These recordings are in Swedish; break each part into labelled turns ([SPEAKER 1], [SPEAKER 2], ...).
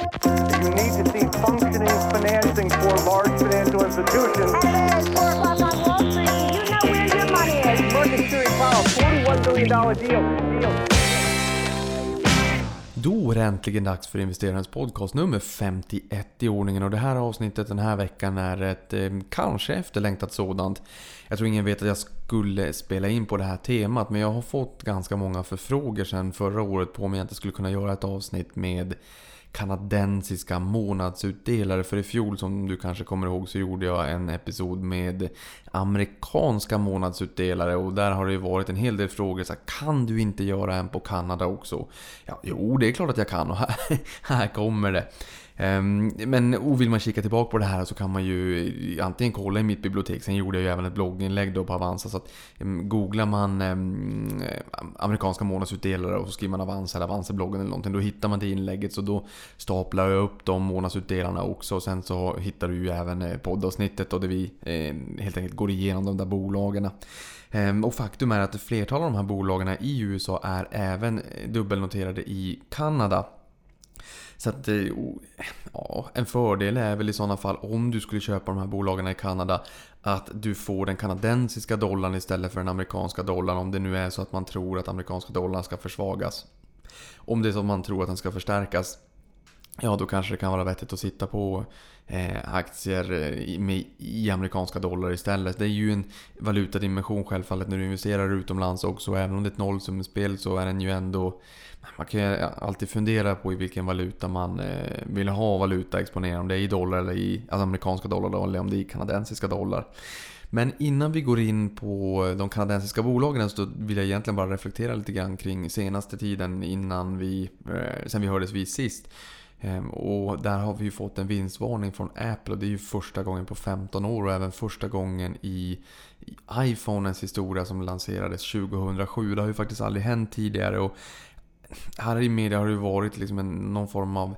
[SPEAKER 1] You need to see functioning financing for large financial institutions.
[SPEAKER 2] It's four o'clock on Wall Street. You know where your money is.
[SPEAKER 1] Market Series Powell, $41 billion deal. deal.
[SPEAKER 3] Då är det äntligen dags för investerarens podcast nummer 51 i ordningen och det här avsnittet den här veckan är ett eh, kanske efterlängtat sådant. Jag tror ingen vet att jag skulle spela in på det här temat men jag har fått ganska många förfrågor sedan förra året på om jag inte skulle kunna göra ett avsnitt med kanadensiska månadsutdelare. För i fjol som du kanske kommer ihåg så gjorde jag en episod med amerikanska månadsutdelare. Och där har det ju varit en hel del frågor. Så här, kan du inte göra en på Kanada också? Ja, jo, det är klart att jag kan och här, här kommer det. Ehm, men vill man kika tillbaka på det här så kan man ju antingen kolla i mitt bibliotek, sen gjorde jag ju även ett blogginlägg då på Avanza. Så att ehm, googlar man ehm, eh, amerikanska månadsutdelare och så skriver man Avanza eller Avanza-bloggen eller någonting, då hittar man det inlägget. Så då staplar jag upp de månadsutdelarna också. Och sen så hittar du ju även eh, poddavsnittet och där vi eh, helt enkelt går igenom de där bolagen. Och faktum är att flertalet av de här bolagen i USA är även dubbelnoterade i Kanada. Så att, eh, ja, en fördel är väl i sådana fall om du skulle köpa de här bolagen i Kanada att du får den kanadensiska dollarn istället för den amerikanska dollarn om det nu är så att man tror att amerikanska dollarn ska försvagas. Om det är så att man tror att den ska förstärkas Ja, då kanske det kan vara vettigt att sitta på eh, aktier eh, i, med, i amerikanska dollar istället. Det är ju en valutadimension självfallet när du investerar utomlands också. Även om det är ett nollsummespel så är den ju ändå man kan ju alltid fundera på i vilken valuta man eh, vill ha valutaexponering. Om det är i dollar eller i alltså amerikanska dollar eller om det är i kanadensiska dollar. Men innan vi går in på de kanadensiska bolagen så vill jag egentligen bara reflektera lite grann kring senaste tiden innan vi, eh, sen vi hördes vid sist. Ehm, och där har vi ju fått en vinstvarning från Apple och det är ju första gången på 15 år och även första gången i iPhone's historia som lanserades 2007. Det har ju faktiskt aldrig hänt tidigare och här i media har det varit liksom en, någon form av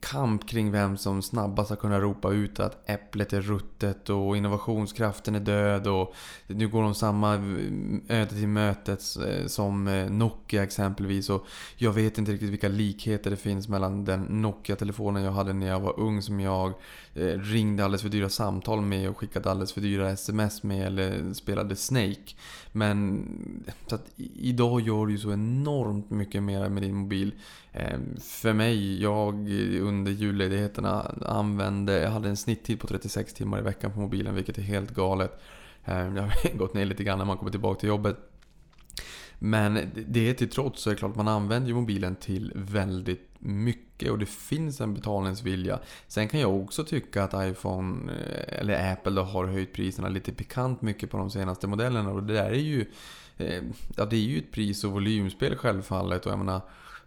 [SPEAKER 3] kamp kring vem som snabbast har kunnat ropa ut att äpplet är ruttet och innovationskraften är död och nu går de samma eh, öde till mötet eh, som eh, Nokia exempelvis och jag vet inte riktigt vilka likheter det finns mellan den Nokia-telefonen jag hade när jag var ung som jag ringde alldeles för dyra samtal med och skickade alldeles för dyra sms med eller spelade Snake. Men så att idag gör du ju så enormt mycket mer med din mobil. Ehm, för mig, jag under julledigheterna använde, jag hade en snitttid på 36 timmar i veckan på mobilen vilket är helt galet. Ehm, jag det har gått ner lite grann när man kommer tillbaka till jobbet. Men det till trots så är det klart att man använder ju mobilen till väldigt mycket och det finns en betalningsvilja. Sen kan jag också tycka att iPhone eh, eller Apple då har höjt priserna lite pikant mycket på de senaste modellerna och det där är ju eh, Ja, det är ju ett pris och volymspel självfallet och jag menar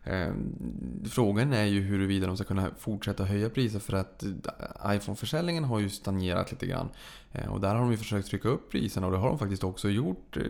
[SPEAKER 3] Ehm, frågan är ju huruvida de ska kunna fortsätta höja priser för att eh, iPhone-försäljningen har ju stagnerat lite grann. Eh, och där har de ju försökt trycka upp priserna och det har de faktiskt också gjort eh,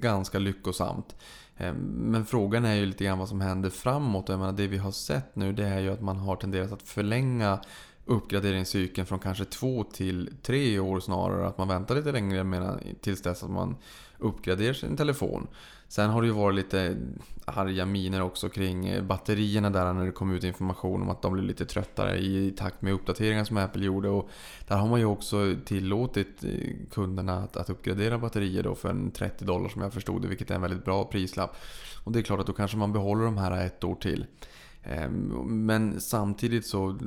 [SPEAKER 3] ganska lyckosamt. Ehm, men frågan är ju lite grann vad som händer framåt. Jag menar, det vi har sett nu det är ju att man har tenderat att förlänga uppgraderingscykeln från kanske två till tre år snarare. Att man väntar lite längre medan, tills dess att man uppgraderar sin telefon. Sen har det ju varit lite arga miner också kring eh, batterierna där när det kom ut information om att de blev lite tröttare i takt med uppdateringar som Apple gjorde. Och där har man ju också tillåtit eh, kunderna att, att uppgradera batterier då för en 30 dollar som jag förstod det, vilket är en väldigt bra prislapp. Och det är klart att då kanske man behåller de här ett år till. Ehm, men samtidigt så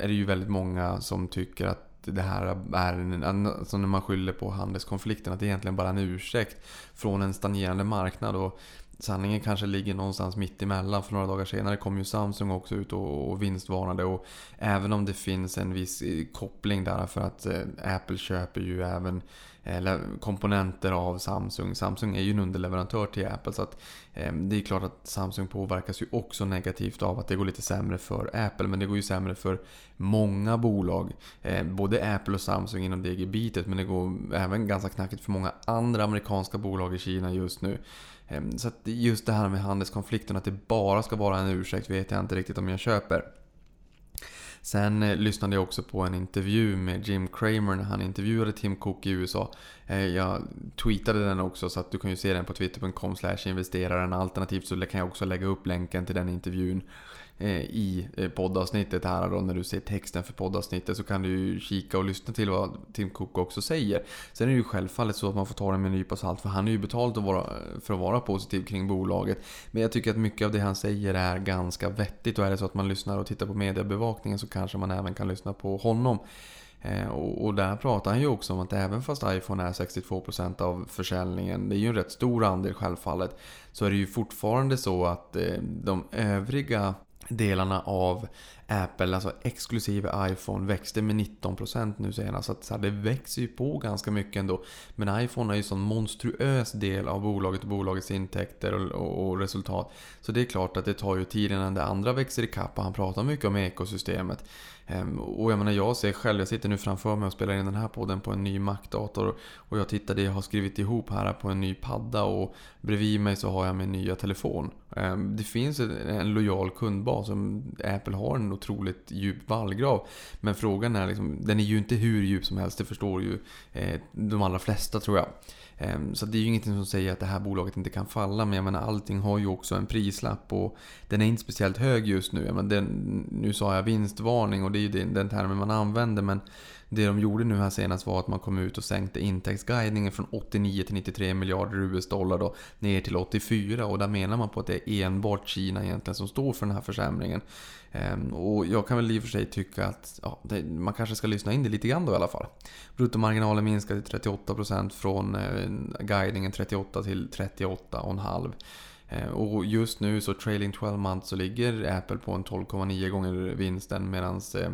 [SPEAKER 3] är det ju väldigt många som tycker att det här är en, alltså när man skyller på handelskonflikten, att det egentligen bara är en ursäkt från en stagnerande marknad. Och sanningen kanske ligger någonstans mitt emellan. För några dagar senare kom ju Samsung också ut och, och vinstvarnade. Och även om det finns en viss koppling där för att eh, Apple köper ju även eller komponenter av Samsung. Samsung är ju en underleverantör till Apple så att eh, det är klart att Samsung påverkas ju också negativt av att det går lite sämre för Apple. Men det går ju sämre för många bolag. Eh, både Apple och Samsung inom DG-bitet men det går även ganska knackigt för många andra amerikanska bolag i Kina just nu. Eh, så att just det här med handelskonflikten, att det bara ska vara en ursäkt vet jag inte riktigt om jag köper. Sen eh, lyssnade jag också på en intervju med Jim Cramer när han intervjuade Tim Cook i USA. Eh, jag tweetade den också så att du kan ju se den på twitter.com investeraren. Alternativt så kan jag också lägga upp länken till den intervjun Eh, i eh, poddavsnittet här då, när du ser texten för poddavsnittet så kan du ju kika och lyssna till vad Tim Cook också säger. Sen är det ju självfallet så att man får ta det med en nypa salt för han är ju betald att vara, för att vara positiv kring bolaget. Men jag tycker att mycket av det han säger är ganska vettigt och är det så att man lyssnar och tittar på mediebevakningen så kanske man även kan lyssna på honom. Eh, och, där pratar han ju också om att även fast iPhone är 62% av försäljningen, det är ju en rätt stor andel självfallet, så är det ju fortfarande så att de övriga delarna av Apple, alltså exklusive iPhone, växte med 19% nu senast. Så, att, så här, det växer ju på ganska mycket ändå. Men iPhone är ju en sån monstruös del av bolaget och bolagets intäkter och, och, och, resultat. Så det är klart att det tar ju tid innan det andra växer ikapp och han pratar mycket om ekosystemet. Ehm, och jag menar jag ser själv, jag sitter nu framför mig och spelar in den här podden på en ny Mac-dator. Och jag tittar det jag har skrivit ihop här på en ny padda och bredvid mig så har jag min nya telefon. Ehm, det finns en lojal kundbas Apple har en otroligt djup vallgrav. Men frågan är liksom, den är ju inte hur djup som helst, det förstår ju eh, de allra flesta tror jag. Ehm, så det är ju ingenting som säger att det här bolaget inte kan falla. Men jag menar allting har ju också en prislapp och den är inte speciellt hög just nu. Jag menar, den, nu sa jag vinstvarning och det är ju den, den termen man använder. Men det de gjorde nu här senast var att man kom ut och sänkte intäktsguidningen från 89 till 93 miljarder US-dollar då ner till 84 och där menar man på att det är enbart Kina egentligen som står för den här försämringen. Ehm, och jag kan väl i och för sig tycka att ja, det, man kanske ska lyssna in det lite grann då i alla fall. Bruttomarginalen minskade till 38% från eh, guidningen 38 till 38,5%. Ehm, och just nu så trailing 12 months så ligger Apple på en 12,9 gånger vinsten medan eh,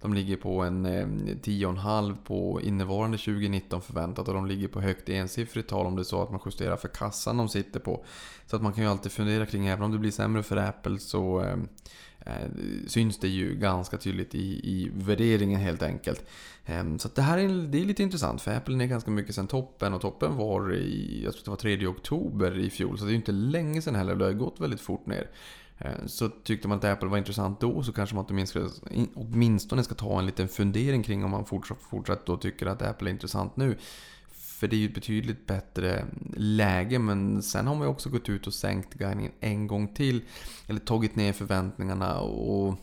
[SPEAKER 3] de ligger på en eh, 10,5 på innevarande 2019 förväntat och de ligger på högt ensiffrigt tal om det är så att man justerar för kassan de sitter på. Så att man kan ju alltid fundera kring, även om det blir sämre för Apple så eh, eh syns det ju ganska tydligt i, i värderingen helt enkelt. Eh, så det här är, det är lite intressant för Apple är ganska mycket sen toppen och toppen var i, jag tror det var 3 oktober i fjol så det är ju inte länge sen heller, det har gått väldigt fort ner. Eh, så tyckte man att Apple var intressant då så kanske man åtminstone ska ta en liten fundering kring om man fortsatt, fortsatt då tycker att Apple är intressant nu. För det är ju ett betydligt bättre läge men sen har man ju också gått ut och sänkt guidningen en gång till. Eller tagit ner förväntningarna och...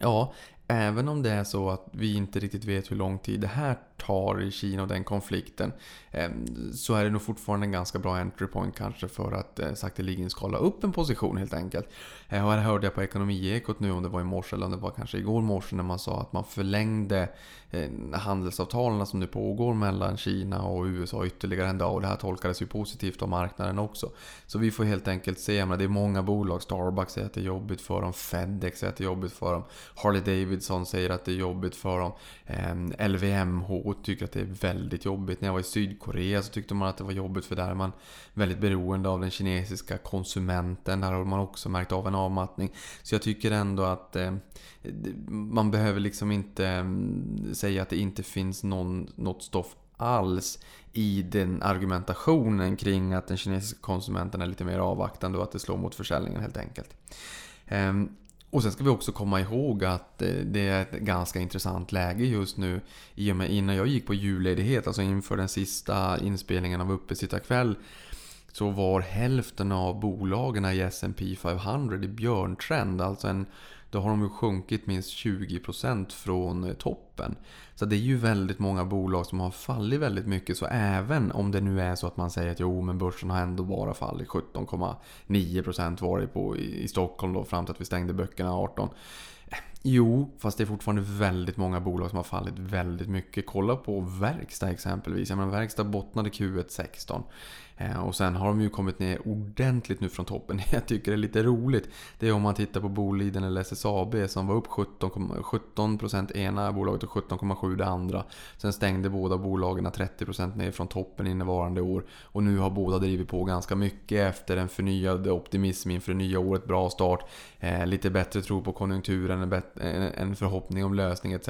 [SPEAKER 3] Ja, även om det är så att vi inte riktigt vet hur lång tid det här tar i Kina och den konflikten ehm, så är det nog fortfarande en ganska bra entry point kanske för att eh, sakteligen skala upp en position helt enkelt. Eh, och här hörde jag på Ekonomiekot nu om det var i morse eller om det var kanske igår morse när man sa att man förlängde eh, handelsavtalen som nu pågår mellan Kina och USA ytterligare en dag. Och det här tolkades ju positivt av marknaden också. Så vi får helt enkelt se, men det är många bolag, Starbucks säger att det är jobbigt för dem, Fedex säger att det är jobbigt för dem, Harley Davidson säger att det är jobbigt för dem, ehm, LVMH tycker att det är väldigt jobbigt. När jag var i Sydkorea så tyckte man att det var jobbigt för där är man väldigt beroende av den kinesiska konsumenten. Där har man också märkt av en avmattning. Så jag tycker ändå att ehm, man behöver liksom inte ehm, säga att det inte finns någon, något stoff alls i den argumentationen kring att den kinesiska konsumenten är lite mer avvaktande och att det slår mot försäljningen helt enkelt. Och sen ska vi också komma ihåg att eh, det är ett ganska intressant läge just nu. I och med innan jag gick på julledighet, alltså inför den sista inspelningen av Uppesittarkväll så var hälften av bolagen i S&P 500 i björntrend. Alltså en då har de ju sjunkit minst 20% från eh, toppen. Så det är ju väldigt många bolag som har fallit väldigt mycket. Så även om det nu är så att man säger att jo men börsen har ändå bara fallit 17,9% var det på i Stockholm då fram till att vi stängde böckerna 18. Eh, jo, fast det är fortfarande väldigt många bolag som har fallit väldigt mycket. Kolla på verkstad exempelvis. Jag menar, verkstad bottnade Q1 16. Eh, och sen har de ju kommit ner ordentligt nu från toppen. Jag tycker det är lite roligt. Det är om man tittar på Boliden eller SSAB som var upp 17%, 17 ena bolaget och 17,7% det andra. Sen stängde båda bolagen 30% ner från toppen innevarande år. Och nu har båda drivit på ganska mycket efter en förnyad optimism inför det nya året. Bra start, eh, lite bättre tro på konjunkturen, en förhoppning om lösning etc.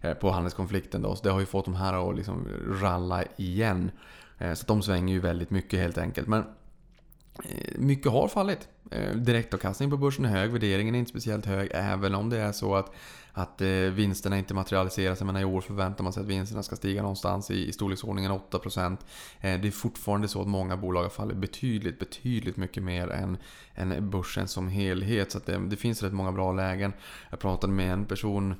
[SPEAKER 3] Eh, på handelskonflikten då. Så det har ju fått de här att liksom ralla igen. Eh, så de svänger ju väldigt mycket helt enkelt. Men eh, mycket har fallit. Eh, direktavkastningen på börsen är hög, värderingen är inte speciellt hög, även om det är så att att vinsterna inte materialiseras. Jag menar i år förväntar man sig att vinsterna ska stiga någonstans i, i storleksordningen 8%. Det är fortfarande så att många bolag har fallit betydligt, betydligt mycket mer än, än börsen som helhet. Så det, det finns rätt många bra lägen. Jag pratade med en person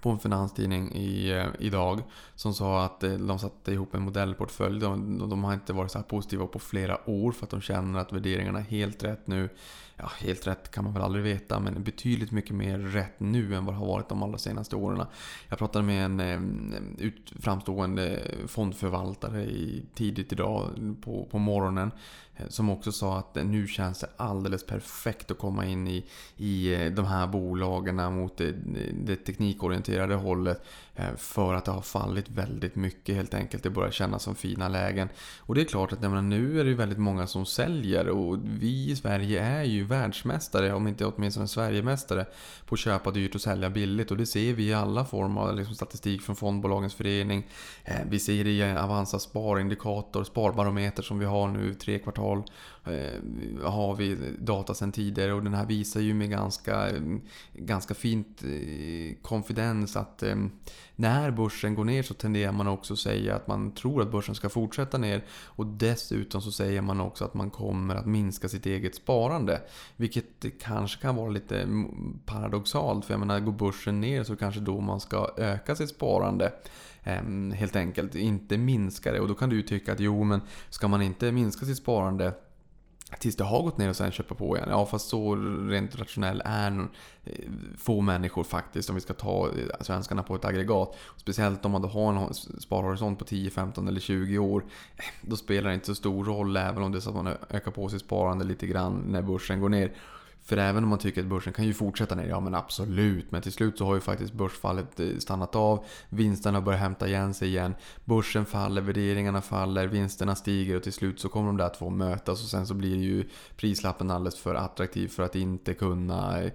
[SPEAKER 3] på en finanstidning i, eh, idag som sa att eh, de satte ihop en modellportfölj. De, de har inte varit så här positiva på flera år för att de känner att värderingarna är helt rätt nu ja, helt rätt kan man väl aldrig veta, men betydligt mycket mer rätt nu än vad det har varit de allra senaste åren. Jag pratade med en eh, framstående fondförvaltare i, tidigt idag på, på morgonen Eh, som också sa att eh, nu känns det alldeles perfekt att komma in i, i eh, de här bolagen mot det, det teknikorienterade hållet. För att det har fallit väldigt mycket helt enkelt. Det börjar kännas som fina lägen. Och det är klart att menar, nu är det väldigt många som säljer och vi i Sverige är ju världsmästare, om inte åtminstone Sverigemästare, på att köpa dyrt och sälja billigt. Och det ser vi i alla former av liksom, statistik från Fondbolagens förening. Vi ser det i Avanza sparindikator, sparbarometer som vi har nu tre kvartal kvartal eh, har vi data sedan tidigare och den här visar ju med ganska, ganska fint eh, konfidens att eh, när börsen går ner så tenderar man också att säga att man tror att börsen ska fortsätta ner och dessutom så säger man också att man kommer att minska sitt eget sparande. Vilket kanske kan vara lite paradoxalt för jag menar går börsen ner så kanske då man ska öka sitt sparande. Ehm, helt enkelt, inte minska det. Och då kan du ju tycka att jo, men ska man inte minska sitt sparande tills det har gått ner och sen köpa på igen. Ja, fast så rent rationell är eh, få människor faktiskt om vi ska ta eh, svenskarna på ett aggregat. Speciellt om man då har en sparhorisont på 10, 15 eller 20 år. Eh, då spelar det inte så stor roll även om det är så att man ökar på sitt sparande lite grann när börsen går ner. För även om man tycker att börsen kan ju fortsätta ner, ja men absolut. Men till slut så har ju faktiskt börsfallet eh, stannat av. Vinsterna börjar hämta igen sig igen. Börsen faller, värderingarna faller, vinsterna stiger och till slut så kommer de där två mötas. Och sen så blir ju prislappen alldeles för attraktiv för att inte kunna eh,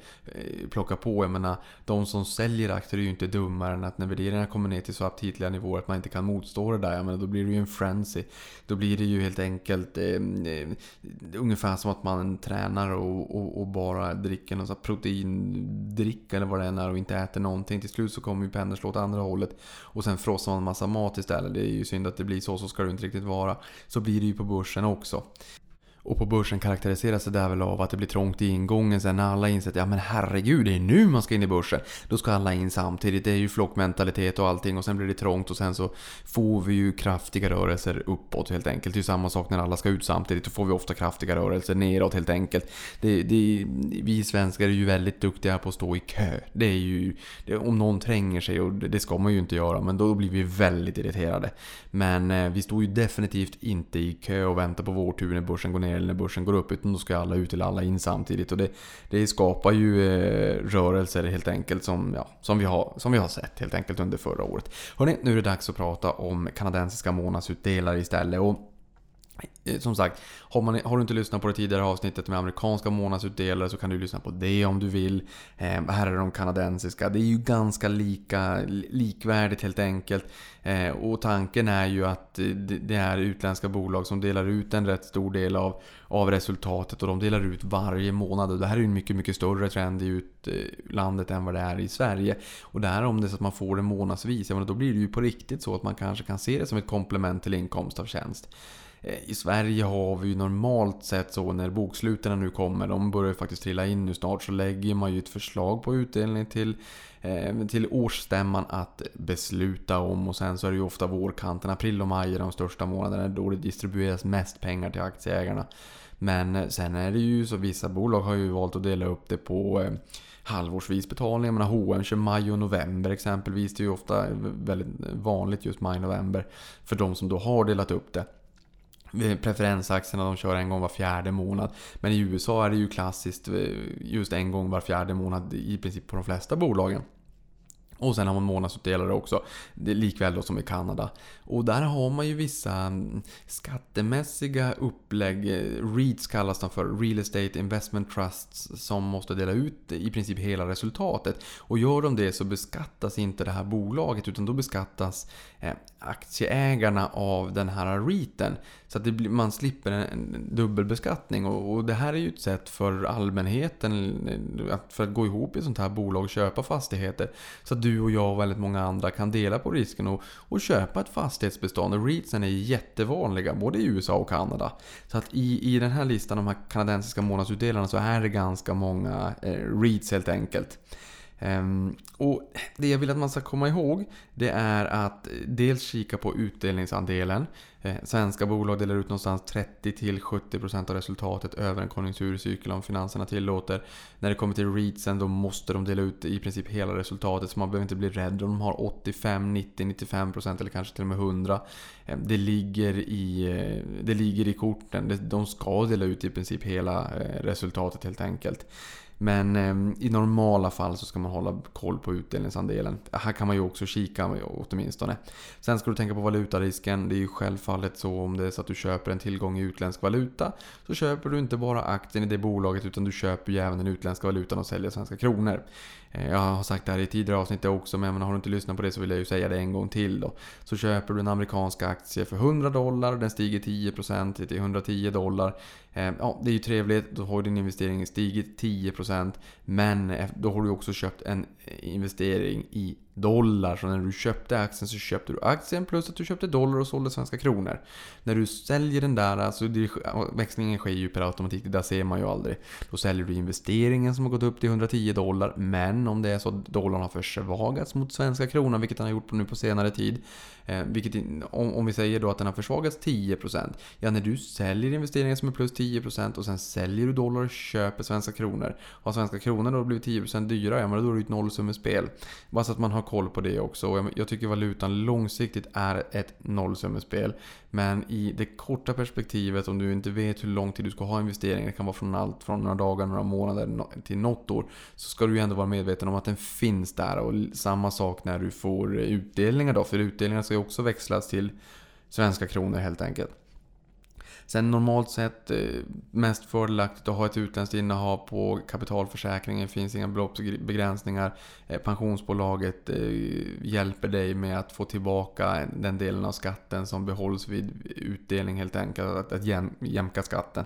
[SPEAKER 3] plocka på. Jag menar, de som säljer aktier är ju inte dummare än att när värderingarna kommer ner till så aptitliga nivåer att man inte kan motstå det där. Jag menar, då blir det ju en frenzy. Då blir det ju helt enkelt eh, eh ungefär som att man tränar och, och, och bara dricker någon proteindricka eller vad det än är och inte äter någonting. Till slut så kommer ju pendeln slå åt andra hållet. Och sen frossar man en massa mat istället. Det är ju synd att det blir så, så ska det inte riktigt vara. Så blir det ju på börsen också. Och på börsen karaktäriseras det där väl av att det blir trångt i ingången sen när alla inser att ja men herregud, det är nu man ska in i börsen. Då ska alla in samtidigt, det är ju flockmentalitet och allting och sen blir det trångt och sen så får vi ju kraftiga rörelser uppåt helt enkelt. Det är ju samma sak när alla ska ut samtidigt, då får vi ofta kraftiga rörelser neråt helt enkelt. Det, det, vi svenskar är ju väldigt duktiga på att stå i kö. Det är ju, det, om någon tränger sig, och det ska man ju inte göra, men då blir vi väldigt irriterade. Men eh, vi står ju definitivt inte i kö och väntar på vår tur när börsen går ner eller när börsen går upp. Utan då ska alla ut eller alla in samtidigt. Och det, det skapar ju eh, rörelser helt enkelt som, ja, som, vi har, som vi har sett helt enkelt under förra året. Hörrni, nu är det dags att prata om kanadensiska månadsutdelare istället. Och eh, som sagt, har, man, har, du inte lyssnat på det tidigare avsnittet med amerikanska månadsutdelare så kan du lyssna på det om du vill. Eh, här är de kanadensiska. Det är ju ganska lika, likvärdigt helt enkelt. Eh, och tanken är ju att det är utländska bolag som delar ut en rätt stor del av, av resultatet och de delar ut varje månad. Och det här är ju en mycket, mycket större trend i utlandet eh, än vad det är i Sverige. Och där om det är så att man får det månadsvis, då blir det ju på riktigt så att man kanske kan se det som ett komplement till inkomst av tjänst. Eh, I Sverige har vi ju normalt sett så när boksluten nu kommer, de börjar faktiskt trilla in nu snart, så lägger man ju ett förslag på utdelning till, Eh, till årsstämman att besluta om. Och sen så är det ju ofta vårkanten, april och maj är de största månaderna då det distribueras mest pengar till aktieägarna. Men eh, sen är det ju så vissa bolag har ju valt att dela upp det på eh, halvårsvis betalning. Jag menar H&M kör maj och november exempelvis. Det är ju ofta väldigt vanligt just maj och november för de som då har delat upp det. Preferensaktierna de kör en gång var fjärde månad. Men i USA är det ju klassiskt eh, just en gång var fjärde månad i princip på de flesta bolagen. Och sen har man månadsutdelare också, det är likväl då som i Kanada. Och där har man ju vissa mm, skattemässiga upplägg, REITs kallas de för, Real Estate Investment Trusts, som måste dela ut i princip hela resultatet. Och gör de det så beskattas inte det här bolaget utan då beskattas eh, aktieägarna av den här REITen. Så att blir, man slipper en dubbelbeskattning och, och, det här är ju ett sätt för allmänheten eh, att, för att gå ihop i ett sånt här bolag och köpa fastigheter. Så att du och jag och väldigt många andra kan dela på risken och, och köpa ett fastighetsbestånd. Och REITsen är jättevanliga både i USA och Kanada. Så att i, i den här listan, de här kanadensiska månadsutdelarna, så är det ganska många eh, REITs helt enkelt. Ehm, och Det jag vill att man ska komma ihåg det är att dels kika på utdelningsandelen. Eh, svenska bolag delar ut någonstans 30-70% av resultatet över en konjunkturcykel om finanserna tillåter. När det kommer till REITsen då måste de dela ut i princip hela resultatet så man behöver inte bli rädd om de har 85, 90, 95% eller kanske till och med 100%. Ehm, det ligger i, eh, det ligger i korten. De ska dela ut i princip hela eh, resultatet helt enkelt. Men eh, i normala fall så ska man hålla koll på utdelningsandelen. Här kan man ju också kika åtminstone. Sen ska du tänka på valutarisken. Det är ju självfallet så om det är så att du köper en tillgång i utländsk valuta. Så köper du inte bara aktien i det bolaget utan du köper ju även den utländska valutan och säljer svenska kronor. Eh, jag har sagt det här i tidigare avsnitt också men har du inte lyssnat på det så vill jag ju säga det en gång till då. Så köper du en amerikansk aktie för 100 dollar och den stiger 10% till 110 dollar. Eh, ja, det är ju trevligt, då har din investering stigit 10% men eh, då har du också köpt en investering i dollar. Så när du köpte aktien så köpte du aktien plus att du köpte dollar och sålde svenska kronor. När du säljer den där, alltså det, växlingen sker ju per automatik, det där ser man ju aldrig. Då säljer du investeringen som har gått upp till 110 dollar. Men om det är så att dollarn har försvagats mot svenska kronan, vilket den har gjort nu på senare tid. Eh, vilket, om, om vi säger då att den har försvagats 10%. Ja, när du säljer investeringar som är plus 10% och sen säljer du dollar och köper svenska kronor. Har svenska kronor då blivit 10% dyrare, ja men då är det ju ett nollsummespel. Bara så att man har koll på det också. Och jag tycker valutan långsiktigt är ett nollsummespel. Men i det korta perspektivet, om du inte vet hur lång tid du ska ha investeringar det kan vara från allt från några dagar, några månader till något år. Så ska du ju ändå vara medveten om att den finns där. Och samma sak när du får utdelningar då. För utdelningar ska ju också växlas till svenska kronor helt enkelt. Sen normalt sett eh, mest fördelaktigt att ha ett utländskt innehav på kapitalförsäkringen. finns inga beloppsbegränsningar. Eh, pensionsbolaget eh, hjälper dig med att få tillbaka den delen av skatten som behålls vid utdelning helt enkelt. Att, att jämka skatten.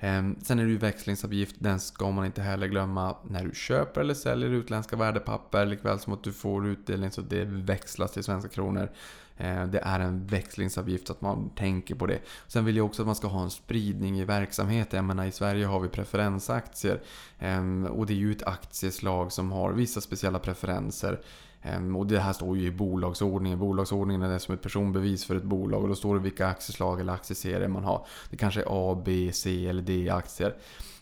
[SPEAKER 3] Ehm, sen är det ju växlingsavgift, den ska man inte heller glömma när du köper eller säljer utländska värdepapper. Likväl som att du får utdelning så det växlas till svenska kronor. Ehm, det är en växlingsavgift så att man tänker på det. Sen vill jag också att man ska ha en spridning i verksamheten. Jag menar i Sverige har vi preferensaktier. Ehm, och det är ju ett aktieslag som har vissa speciella preferenser. Ehm, och det här står ju i bolagsordningen. Bolagsordningen är som ett personbevis för ett bolag och då står det vilka aktieslag eller aktieserier man har. Det kanske är A, B, C eller D-aktier.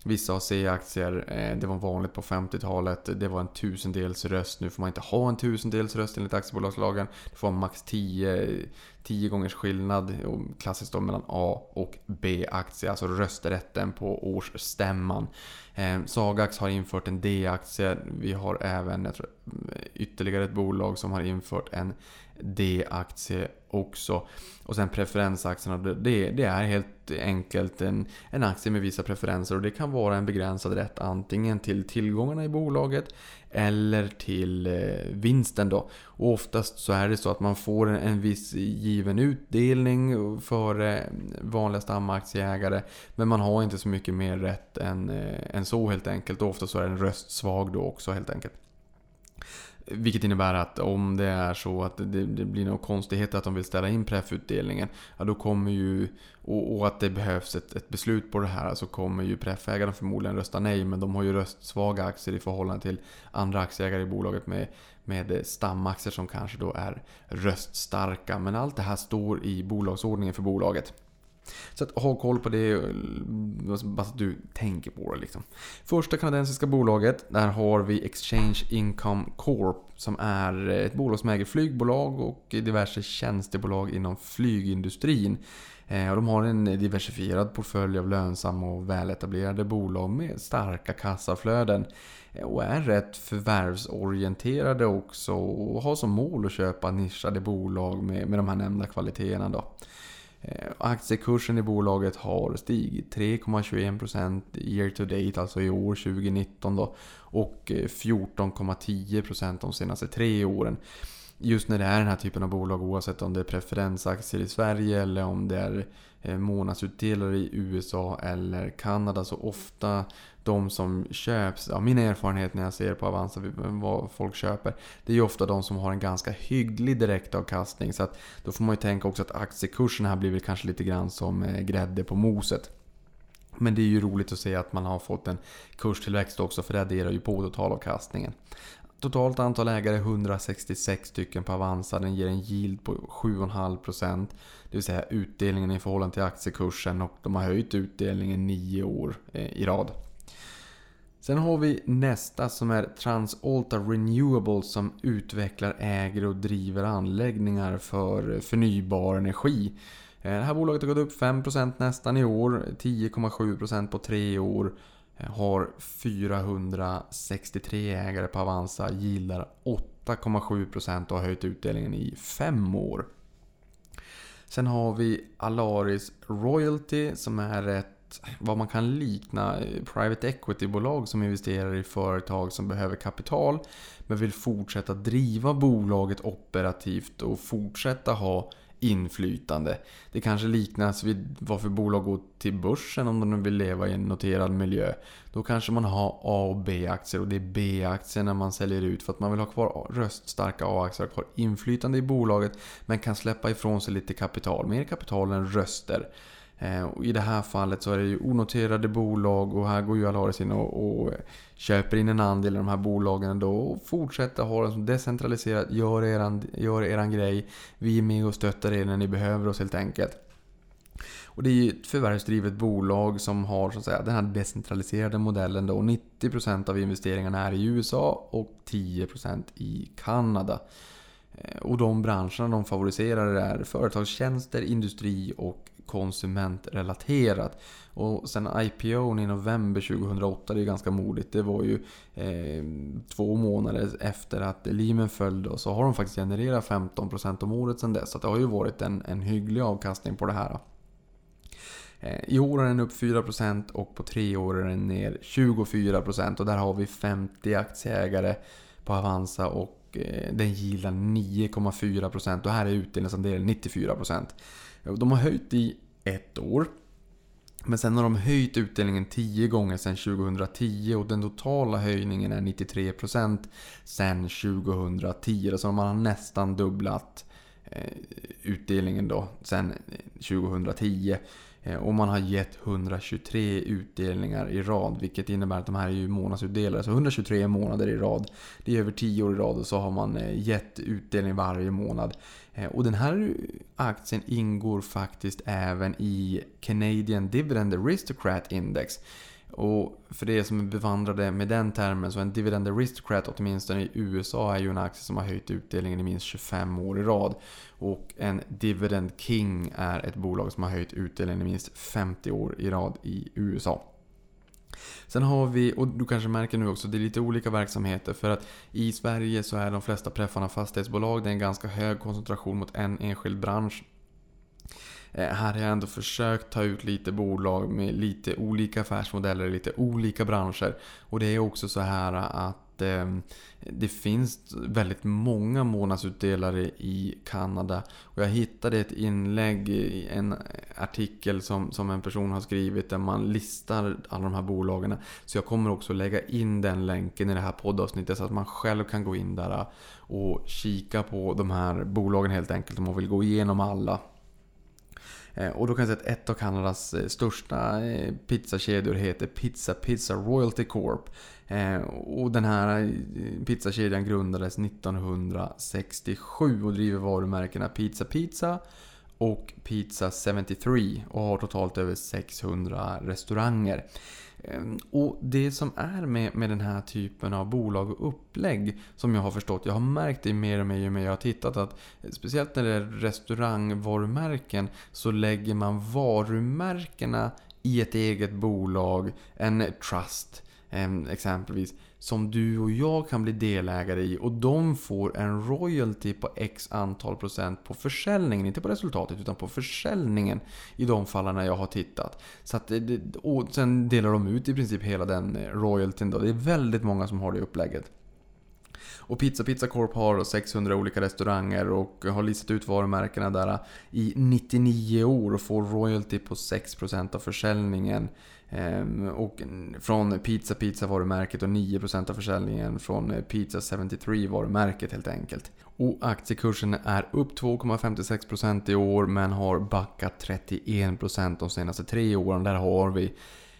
[SPEAKER 3] Vissa har C-aktier, ehm, det var vanligt på 50-talet. Det var en tusendels röst. Nu får man inte ha en tusendels röst enligt aktiebolagslagen. Det får vara max 10, 10 gångers skillnad, klassiskt då mellan A och B-aktie, alltså rösträtten på årsstämman. Eh, Sagax har infört en D-aktie. Vi har även jag tror, ytterligare ett bolag som har infört en D-aktie också. Och sen preferensaktierna, det, det är helt enkelt en, en aktie med vissa preferenser och det kan vara en begränsad rätt antingen till tillgångarna i bolaget eller till eh, vinsten då. Och oftast så är det så att man får en, en viss given utdelning för vanliga stamaktieägare men man har inte så mycket mer rätt än, eh, än så helt enkelt. Och ofta så är den röstsvag då också helt enkelt. Vilket innebär att om det är så att det, det blir någon konstighet att de vill ställa in preffutdelningen. Ja, då kommer ju, och, och, att det behövs ett, ett beslut på det här så kommer ju preffägarna förmodligen rösta nej. Men de har ju röstsvaga aktier i förhållande till andra aktieägare i bolaget med, med stamaktier som kanske då är röststarka. Men allt det här står i bolagsordningen för bolaget. Så att ha koll på det, bara så att du tänker på det liksom. Första kanadensiska bolaget, där har vi Exchange Income Corp. Som är ett bolag som äger flygbolag och diverse tjänstebolag inom flygindustrin. Eh, och de har en diversifierad portfölj av lönsamma och väletablerade bolag med starka kassaflöden. Eh, och är rätt förvärvsorienterade också och har som mål att köpa nischade bolag med, med de här nämnda kvaliteterna. Då. Eh, aktiekursen i bolaget har stigit 3,21% year to date, alltså i år 2019 då. Och eh, 14,10% de senaste tre åren just när det är den här typen av bolag oavsett om det är preferensaktier i Sverige eller om det är eh, månadsutdelare i USA eller Kanada så ofta de som köps, ja, min erfarenhet när jag ser på Avanza vad folk köper det är ju ofta de som har en ganska hygglig direktavkastning så att då får man ju tänka också att aktiekursen här blir väl kanske lite grann som eh, grädde på moset. Men det är ju roligt att se att man har fått en kurstillväxt också för det adderar ju på totalavkastningen. Totalt antal ägare 166 stycken på Avanza. Den ger en yield på 7,5%. Det vill säga utdelningen i förhållande till aktiekursen och de har höjt utdelningen 9 år eh, i rad. Sen har vi nästa som är Transalta Renewables som utvecklar, äger och driver anläggningar för förnybar energi. Eh, det här bolaget har gått upp 5% nästan i år, 10,7% på tre år. Eh, har 463 ägare på Avanza, gillar 8,7% och har höjt utdelningen i 5 år. Sen har vi Alaris Royalty som är ett vad man kan likna private equity-bolag som investerar i företag som behöver kapital men vill fortsätta driva bolaget operativt och fortsätta ha inflytande. Det kanske liknas vid varför bolag går till börsen om de vill leva i en noterad miljö. Då kanske man har A och B-aktier och det är B-aktierna man säljer ut för att man vill ha kvar röststarka A-aktier, ha kvar inflytande i bolaget men kan släppa ifrån sig lite kapital. Mer kapital än röster. Eh, I det här fallet så är det ju onoterade bolag och här går ju Alaris in och, och köper in en andel i de här bolagen då och fortsätter ha den som decentraliserat. Gör eran, gör eran grej. Vi är med och stöttar er när ni behöver oss helt enkelt. Och det är ju ett förvärvsdrivet bolag som har så att säga, den här decentraliserade modellen då. 90% av investeringarna är i USA och 10% i Kanada. Eh, och de branscherna de favoriserar är företagstjänster, industri och konsumentrelaterat. Och sen IPO i november 2008, det är ganska modigt. Det var ju eh, två månader efter att Lehman föll då, så har de faktiskt genererat 15% om året sen dess. Så det har ju varit en, en hygglig avkastning på det här. Eh, I år är den upp 4% och på tre år är den ner 24% och där har vi 50 aktieägare på Avanza och eh, den gillar 9,4% och här är utdelningsandelen 94%. De har höjt i ett år. Men sen har de höjt utdelningen 10 gånger sedan 2010 och den totala höjningen är 93% sedan 2010. Så man har nästan dubblat eh, utdelningen då sedan eh, 2010. Eh, och man har gett 123 utdelningar i rad, vilket innebär att de här är ju månadsutdelare. Så 123 månader i rad. Det är över 10 år i rad och så har man eh, gett utdelning varje månad. Eh, och den här aktien ingår faktiskt även i Canadian Dividend Aristocrat Index. Och för er som är bevandrade med den termen så en Dividend Aristocrat åtminstone i USA är ju en aktie som har höjt utdelningen i minst 25 år i rad. Och en Dividend King är ett bolag som har höjt utdelningen i minst 50 år i rad i USA. Sen har vi, och du kanske märker nu också, det är lite olika verksamheter. För att i Sverige så är de flesta preffarna fastighetsbolag. Det är en ganska hög koncentration mot en enskild bransch. Eh, här har jag ändå försökt ta ut lite bolag med lite olika affärsmodeller, lite olika branscher. Och det är också så här att ehm, det finns väldigt många månadsutdelare i Kanada. Och jag hittade ett inlägg i en artikel som, som en person har skrivit där man listar alla de här bolagen. Så jag kommer också lägga in den länken i det här poddavsnittet så att man själv kan gå in där och kika på de här bolagen helt enkelt om man vill gå igenom alla. Eh, och då kan jag säga att ett av Kanadas eh, största eh, pizzakedjor heter Pizza Pizza Royalty Corp. Och den här pizzakedjan grundades 1967 och driver varumärkena Pizza Pizza och Pizza 73 och har totalt över 600 restauranger. Ehm, och det som är med, med den här typen av bolag och upplägg som jag har förstått, jag har märkt det mer och mer ju mer jag har tittat att eh, speciellt när det är restaurangvarumärken så lägger man varumärkena i ett eget bolag, en trust. Ehm, exempelvis som du och jag kan bli delägare i och de får en royalty på x antal procent på försäljningen. Inte på resultatet utan på försäljningen i de fallen jag har tittat. Så att, och sen delar de ut i princip hela den eh, royaltyn. Då. Det är väldigt många som har det upplägget. Och Pizza Pizza Corp har 600 olika restauranger och har listat ut varumärkena där i 99 år och får royalty på 6% av försäljningen. Ehm, och från Pizza Pizza varumärket och 9% av försäljningen från eh, Pizza 73 varumärket helt enkelt. Och aktiekursen är upp 2,56% i år men har backat 31% de senaste tre åren. Där har vi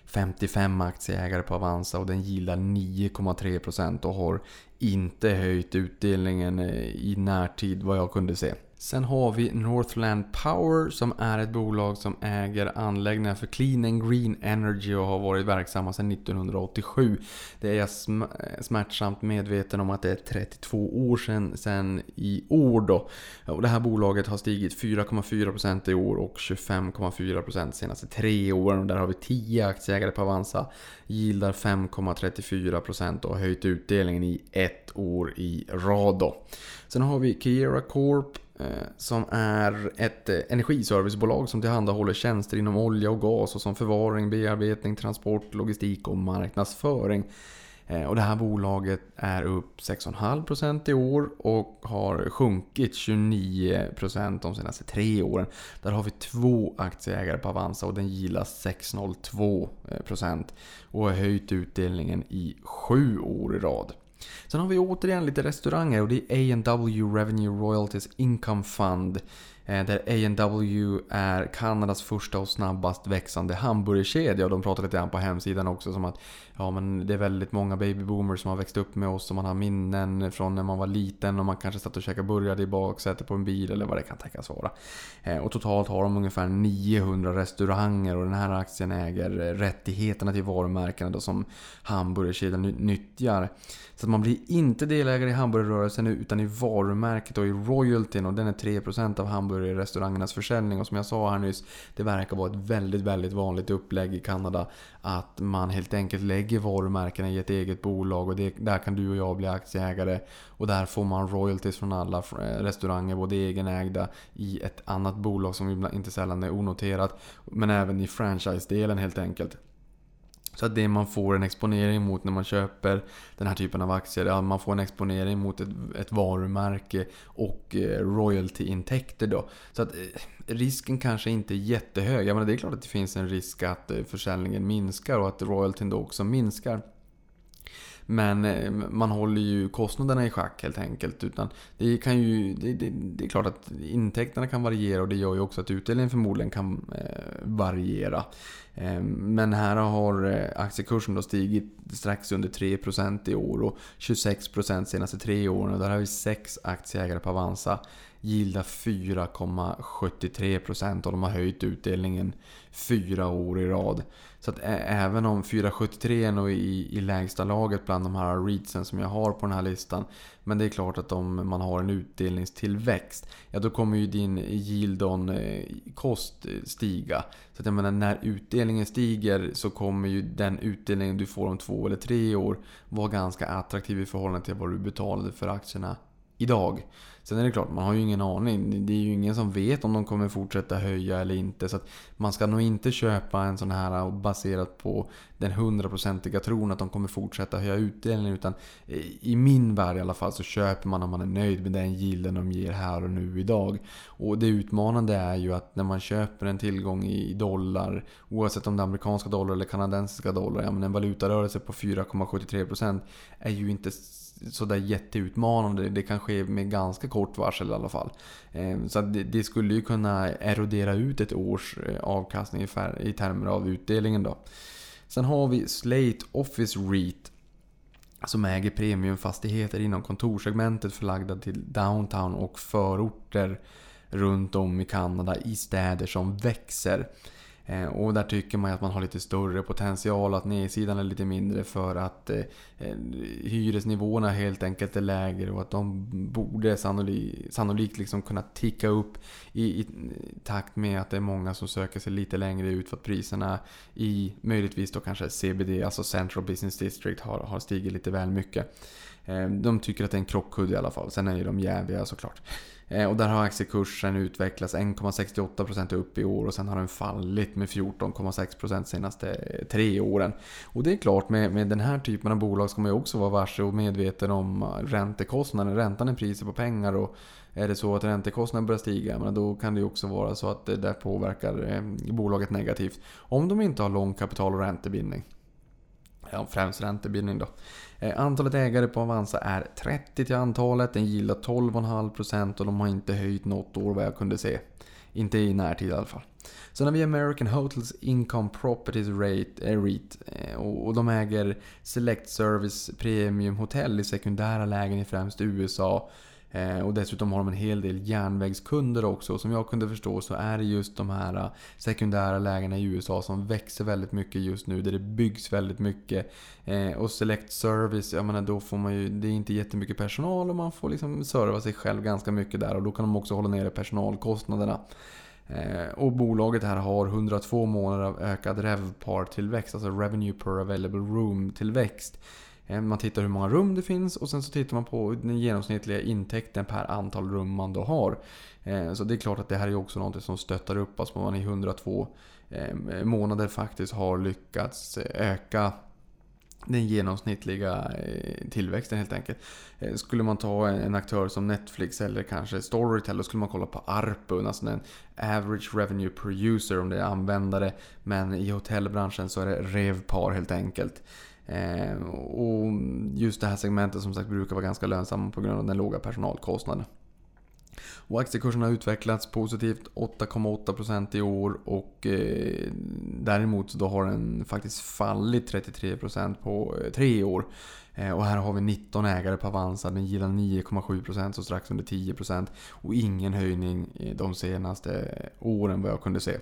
[SPEAKER 3] 55 aktieägare på Avanza och den gillar 9,3% och har inte höjt utdelningen eh, i närtid vad jag kunde se. Sen har vi Northland Power som är ett bolag som äger anläggningar för Clean and Green Energy och har varit verksamma sedan 1987. Det är jag smärtsamt medveten om att det är 32 år sedan, sedan i år då. Och det här bolaget har stigit 4,4% i år och 25,4% senaste tre åren. Och där har vi 10 aktieägare på Avanza. Gildar 5,34% och har höjt utdelningen i ett år i rad då. Sen har vi Kiera Corp Eh, som är ett eh, energiservicebolag som tillhandahåller tjänster inom olja och gas och som förvaring, bearbetning, transport, logistik och marknadsföring. Eh, och det här bolaget är upp 6,5% i år och har sjunkit 29% de senaste tre åren. Där har vi två aktieägare på Avanza och den gillas 6,02% och har höjt utdelningen i sju år i rad. Sen har vi återigen lite restauranger och det är A&W Revenue Royalties Income Fund. Eh, där A&W är Kanadas första och snabbast växande hamburgerkedja. Och de pratar lite grann på hemsidan också som att ja, men det är väldigt många babyboomers som har växt upp med oss och man har minnen från när man var liten och man kanske satt och käkade burgare i baksätet på en bil eller vad det kan tänkas vara. Eh, och totalt har de ungefär 900 restauranger och den här aktien äger eh, rättigheterna till varumärkena då som hamburgerkedjan nyttjar. Så att man blir inte delägare i hamburgerrörelsen utan i varumärket och i royaltyn och den är 3% av hamburgerrestaurangernas försäljning. Och som jag sa här nyss, det verkar vara ett väldigt, väldigt vanligt upplägg i Kanada att man helt enkelt lägger varumärkena i ett eget bolag och det, där kan du och jag bli aktieägare. Och där får man royalties från alla eh, restauranger, både egenägda i ett annat bolag som inte sällan är onoterat. Men även i franchise-delen helt enkelt. Så att det man får en exponering mot när man köper den här typen av aktier, ja, man får en exponering mot ett, ett varumärke och eh, royaltyintäkter då. Så att eh, risken kanske inte är jättehög. Jag menar, det är klart att det finns en risk att eh, försäljningen minskar och att royaltyn då också minskar. Men eh, man håller ju kostnaderna i schack helt enkelt. Utan det, kan ju, det, det, det, är klart att intäkterna kan variera och det gör ju också att utdelningen förmodligen kan eh, variera. Eh, men här har eh, aktiekursen då stigit strax under 3% i år och 26% senaste tre åren. Och där har vi sex aktieägare på Avanza gilda 4,73% och de har höjt utdelningen fyra år i rad. Så att även om 4,73 är nog i, i lägsta laget bland de här readsen som jag har på den här listan. Men det är klart att om man har en utdelningstillväxt, ja då kommer ju din yield on eh, kost eh, stiga. Så att jag menar, när utdelningen stiger så kommer ju den utdelningen du får om två eller tre år vara ganska attraktiv i förhållande till vad du betalade för aktierna idag. Sen är det klart, man har ju ingen aning. Det är ju ingen som vet om de kommer fortsätta höja eller inte. Så man ska nog inte köpa en sån här baserat på den hundraprocentiga tron att de kommer fortsätta höja utdelningen. Utan eh, i min värld i alla fall så köper man om man är nöjd med den gilden de ger här och nu idag. Och det utmanande är ju att när man köper en tillgång i dollar, oavsett om det är amerikanska dollar eller kanadensiska dollar, ja men en valutarörelse på 4,73% är ju inte sådär jätteutmanande. Det kan ske med ganska kort varsel i alla fall. Ehm, så det, det skulle ju kunna erodera ut ett års eh, avkastning i, termer av utdelningen då. Sen har vi Slate Office REIT som äger premiumfastigheter inom kontorssegmentet förlagda till downtown och förorter runt om i Kanada i städer som växer. Eh, och där tycker man att man har lite större potential, att nedsidan är lite mindre för att eh, hyresnivåerna helt enkelt är lägre och att de borde sannolikt, sannolikt liksom kunna ticka upp i, i, takt med att det är många som söker sig lite längre ut för att priserna i möjligtvis då kanske CBD, alltså Central Business District, har, har stigit lite väl mycket. Eh, de tycker att det är en krockkudde i alla fall. Sen är ju de jäviga såklart. Eh, och där har aktiekursen utvecklats 1,68% upp i år och sen har den fallit med 14,6% de senaste eh, tre åren. Och det är klart, med, med den här typen av bolag ska man ju också vara varse och medveten om eh, räntekostnaden. Räntan är priset på pengar och är det så att räntekostnaden börjar stiga, men då kan det ju också vara så att det påverkar eh, bolaget negativt. Om de inte har lång kapital och räntebindning. Ja, främst räntebindning då. Eh, antalet ägare på Avanza är 30 till antalet. Den gillar 12,5% och de har inte höjt något år vad jag kunde se. Inte i närtid i alla fall. Sen har vi American Hotels Income Properties Rate, äh, REIT. Eh, och de äger Select Service Premium Hotel i sekundära lägen i främst USA. Eh, och dessutom har de en hel del järnvägskunder också. Som jag kunde förstå så är det just de här eh, sekundära lägena i USA som växer väldigt mycket just nu. Där det byggs väldigt mycket. Eh, och Select Service, jag menar då får man ju, det är inte jättemycket personal och man får liksom serva sig själv ganska mycket där. Och då kan de också hålla nere personalkostnaderna. Och bolaget här har 102 månader av ökad RevPAR-tillväxt, alltså Revenue per Available Room-tillväxt. Eh, man tittar hur många rum det finns och sen så tittar man på den genomsnittliga intäkten per antal rum man då har. Eh, så det är klart att det här är också något som stöttar upp att man i 102 eh, månader faktiskt har lyckats öka den genomsnittliga tillväxten helt enkelt. Skulle man ta en aktör som Netflix eller kanske Storytel, då skulle man kolla på ARPU, alltså den average revenue per user om det är användare. Men i hotellbranschen så är det RevPAR helt enkelt. Eh, och just det här segmentet som sagt brukar vara ganska lönsamt på grund av den låga personalkostnaden. Och aktiekursen har utvecklats positivt 8,8% i år och eh, däremot då har den faktiskt fallit 33% på eh, tre år. Eh, och här har vi 19 ägare på Avanza, den gillar 9,7% så strax under 10% och ingen höjning eh, de senaste eh, åren vad jag kunde se.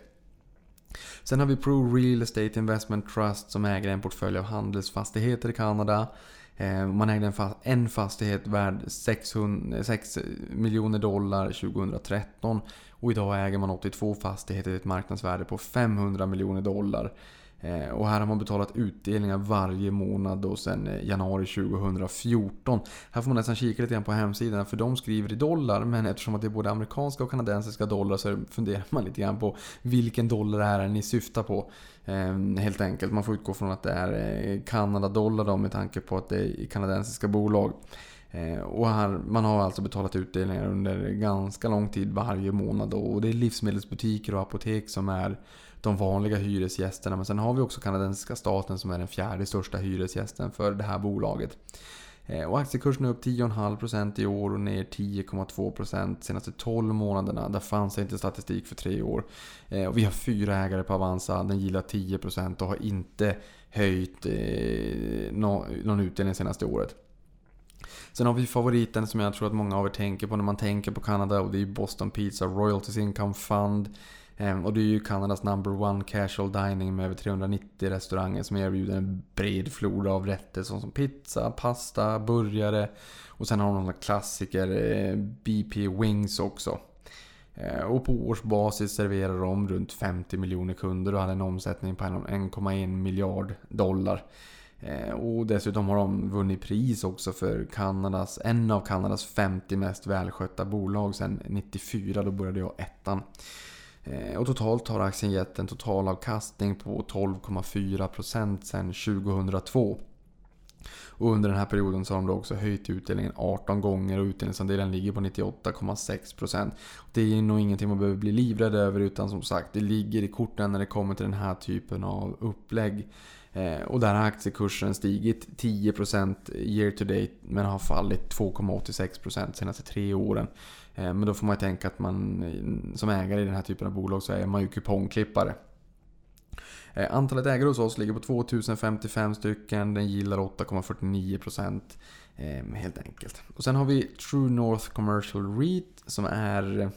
[SPEAKER 3] Sen har vi Pro Real Estate Investment Trust som äger en portfölj av handelsfastigheter i Kanada. Eh, man ägde en fastighet värd 600, 6 miljoner dollar 2013 och idag äger man 82 fastigheter till ett marknadsvärde på 500 miljoner dollar. Eh, och här har man betalat utdelningar varje månad och sedan eh, januari 2014. Här får man nästan kika lite grann på hemsidan för de skriver i dollar men eftersom det är både amerikanska och kanadensiska dollar så funderar man lite grann på vilken dollar det är ni syftar på. Eh, helt enkelt, man får utgå från att det är Kanada-dollar då med tanke på att det är kanadensiska bolag. Och här, man har alltså betalat utdelningar under ganska lång tid varje månad och det är livsmedelsbutiker och apotek som är de vanliga hyresgästerna. Men sen har vi också kanadensiska staten som är den fjärde största hyresgästen för det här bolaget. Eh, och aktiekursen är upp 10,5% i år och ner 10,2% de senaste 12 månaderna. Där fanns inte statistik för tre år. Eh, och vi har fyra ägare på Avanza. Den gillar 10% och har inte höjt eh, någon utdelning senaste året. Sen har vi favoriten som jag tror att många av er tänker på när man tänker på Kanada och det är Boston Pizza Royalties Income Fund. Ehm, och det är ju Kanadas number one casual dining med över 390 restauranger som erbjuder en bred flora av rätter som pizza, pasta, burgare och sen har de några klassiker, eh, BP Wings också. Ehm, och på årsbasis serverar de runt 50 miljoner kunder och hade en omsättning på 1,1 miljard dollar. Ehm, och dessutom har de vunnit pris också för Kanadas, en av Kanadas 50 mest välskötta bolag sedan 94, då började jag ettan. Eh, och totalt har aktien gett en totalavkastning på 12,4% sedan 2002. Och under den här perioden så har de då också höjt utdelningen 18 gånger och utdelningsandelen ligger på 98,6%. Det är nog ingenting man behöver bli livrädd över utan som sagt det ligger i korten när det kommer till den här typen av upplägg. Eh, och där har aktiekursen stigit 10% year to date men har fallit 2,86% senaste tre åren. Eh, men då får man ju tänka att man eh, som ägare i den här typen av bolag så är man ju kupongklippare. Eh, antalet ägare hos oss ligger på 2055 stycken. Den gillar 8,49% helt enkelt. Och sen har vi True North Commercial REIT som är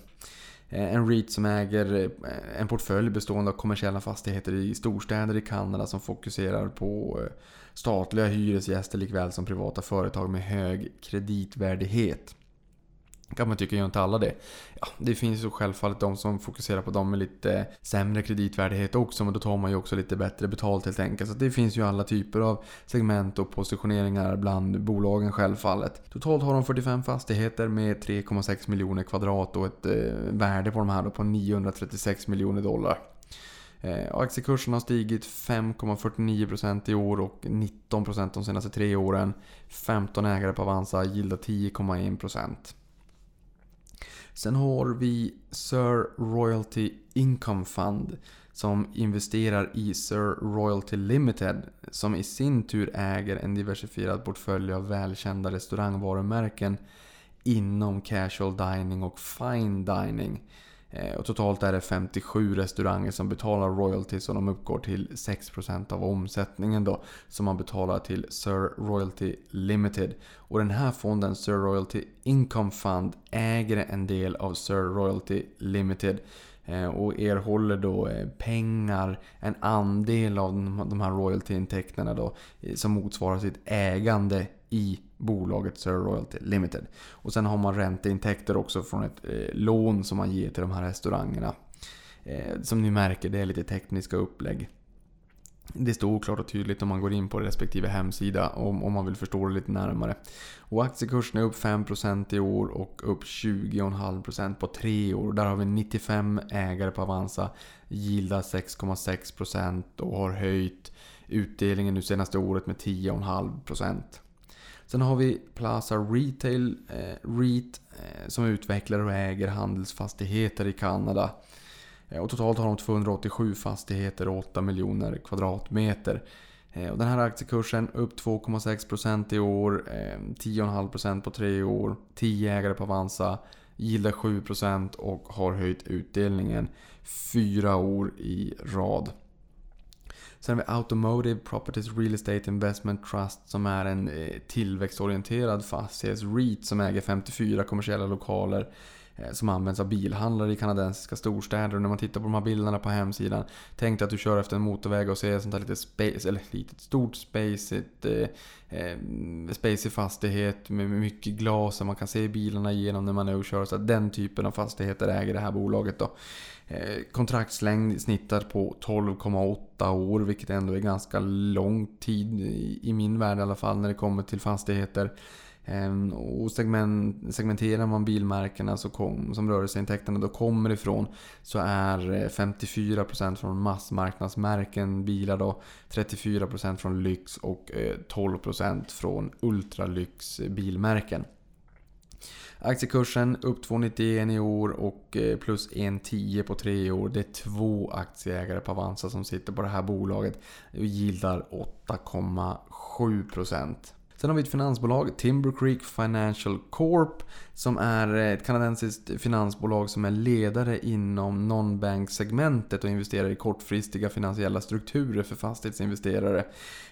[SPEAKER 3] En REIT som äger en portfölj bestående av kommersiella fastigheter i storstäder i Kanada som fokuserar på statliga hyresgäster likväl som privata företag med hög kreditvärdighet. Kan man tycka, gör inte alla det? Ja, det finns ju självfallet de som fokuserar på de med lite sämre kreditvärdighet också, men då tar man ju också lite bättre betalt helt enkelt. Så det finns ju alla typer av segment och positioneringar bland bolagen självfallet. Totalt har de 45 fastigheter med 3,6 miljoner kvadrat och ett eh, värde på de här då på 936 miljoner dollar. Eh, aktiekursen har stigit 5,49% i år och 19% de senaste tre åren. 15 ägare på Avanza gillar 10,1%. Sen har vi Sir Royalty Income Fund som investerar i Sir Royalty Limited som i sin tur äger en diversifierad portfölj av välkända restaurangvarumärken inom casual dining och fine dining. Eh, och totalt är det 57 restauranger som betalar royalties och de uppgår till 6% av omsättningen då som man betalar till Sir Royalty Limited. Och den här fonden, Sir Royalty Income Fund, äger en del av Sir Royalty Limited eh, och erhåller då eh, pengar, en andel av de- här royaltyintäkterna då som motsvarar sitt ägande i bolaget Sir Royalty Limited. Och sen har man ränteintäkter också från ett eh, lån som man ger till de här restaurangerna. Eh, som ni märker, det är lite tekniska upplägg. Det står klart och tydligt om man går in på respektive hemsida om, om man vill förstå det lite närmare. Och aktiekursen är upp 5% i år och upp 20,5% på tre år. Där har vi 95 ägare på Avanza. Gilda 6,6% och har höjt utdelningen nu senaste året med 10,5%. Sen har vi Plaza Retail eh, REIT eh, som utvecklar och äger handelsfastigheter i Kanada. Eh, och totalt har de 287 fastigheter och 8 miljoner kvadratmeter. Eh, och den här aktiekursen upp 2,6% i år, eh, 10,5% på tre år, 10 ägare på Avanza, gillar 7% och har höjt utdelningen fyra år i rad. Sen har vi Automotive Properties Real Estate Investment Trust som är en eh, tillväxtorienterad fastighets-REIT som äger 54 kommersiella lokaler eh, som används av bilhandlare i kanadensiska storstäder. Och när man tittar på de här bilderna på hemsidan, tänk dig att du kör efter en motorväg och ser ett sånt här litet space, eller litet stort space, ett eh, eh fastighet med mycket glas som man kan se bilarna igenom när man är och kör. Så att den typen av fastigheter äger det här bolaget då. Eh, kontraktslängd snittar på 12,8 år vilket ändå är ganska lång tid i min värld i alla fall när det kommer till fastigheter. Ehm, och segment, segmenterar man bilmärkena så kom, som rörelseintäkterna då kommer ifrån så är eh, 54% från massmarknadsmärken bilar då, 34% från lyx och eh, 12% från ultralyx bilmärken. Aktiekursen upp 2,91 i år och eh, plus 1,10 på tre år. Det är två aktieägare på Avanza som sitter på det här bolaget och gillar 8,7%. Sen har vi ett finansbolag, Timber Creek Financial Corp, som är eh, ett kanadensiskt finansbolag som är ledare inom non-bank-segmentet och investerar i kortfristiga finansiella strukturer för fastighetsinvesterare.